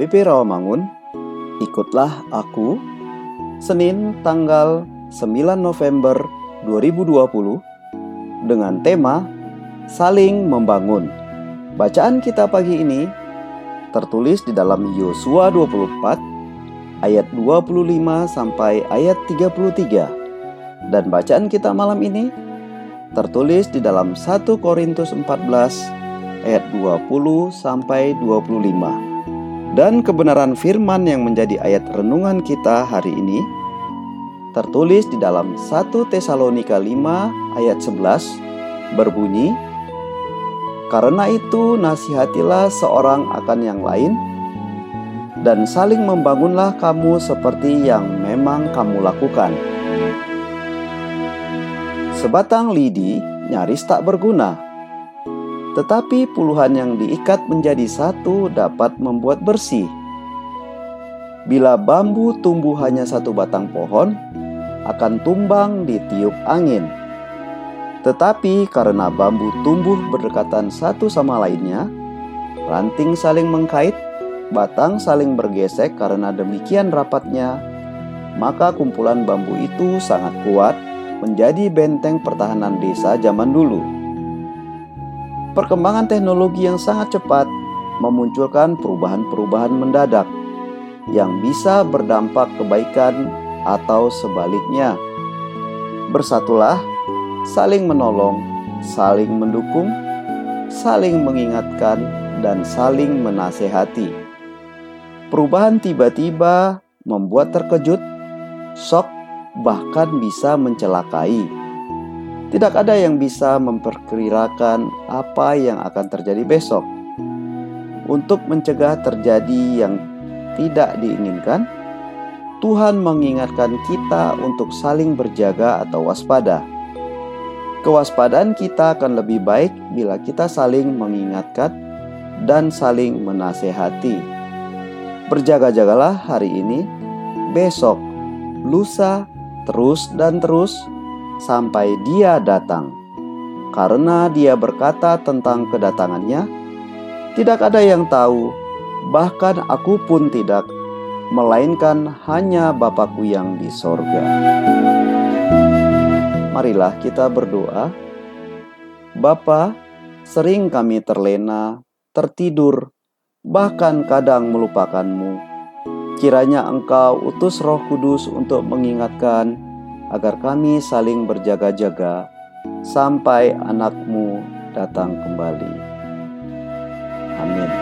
HKBP Rawamangun Ikutlah aku Senin tanggal 9 November 2020 dengan tema Saling Membangun. Bacaan kita pagi ini tertulis di dalam Yosua 24 ayat 25 sampai ayat 33 dan bacaan kita malam ini tertulis di dalam 1 Korintus 14 ayat 20 sampai 25. Dan kebenaran firman yang menjadi ayat renungan kita hari ini tertulis di dalam 1 Tesalonika 5 ayat 11 berbunyi Karena itu nasihatilah seorang akan yang lain dan saling membangunlah kamu seperti yang memang kamu lakukan. Sebatang lidi nyaris tak berguna, tetapi puluhan yang diikat menjadi satu dapat membuat bersih. Bila bambu tumbuh hanya satu batang pohon, akan tumbang di tiup angin. Tetapi karena bambu tumbuh berdekatan satu sama lainnya, ranting saling mengkait, batang saling bergesek karena demikian rapatnya, maka kumpulan bambu itu sangat kuat menjadi benteng pertahanan desa zaman dulu. Perkembangan teknologi yang sangat cepat memunculkan perubahan-perubahan mendadak yang bisa berdampak kebaikan atau sebaliknya. Bersatulah, saling menolong, saling mendukung, saling mengingatkan, dan saling menasehati. Perubahan tiba-tiba membuat terkejut, shock, bahkan bisa mencelakai. Tidak ada yang bisa memperkirakan apa yang akan terjadi besok. Untuk mencegah terjadi yang tidak diinginkan, Tuhan mengingatkan kita untuk saling berjaga atau waspada. Kewaspadaan kita akan lebih baik bila kita saling mengingatkan dan saling menasehati. Berjaga-jagalah hari ini, besok, lusa, terus dan terus sampai Dia datang. Karena Dia berkata tentang kedatangannya, tidak ada yang tahu, bahkan aku pun tidak, melainkan hanya Bapakku yang di sorga. Marilah kita berdoa. Bapa, sering kami terlena, tertidur, bahkan kadang melupakanmu. Kiranya Engkau utus Roh Kudus untuk mengingatkan agar kami saling berjaga-jaga sampai anakmu datang kembali. Amin.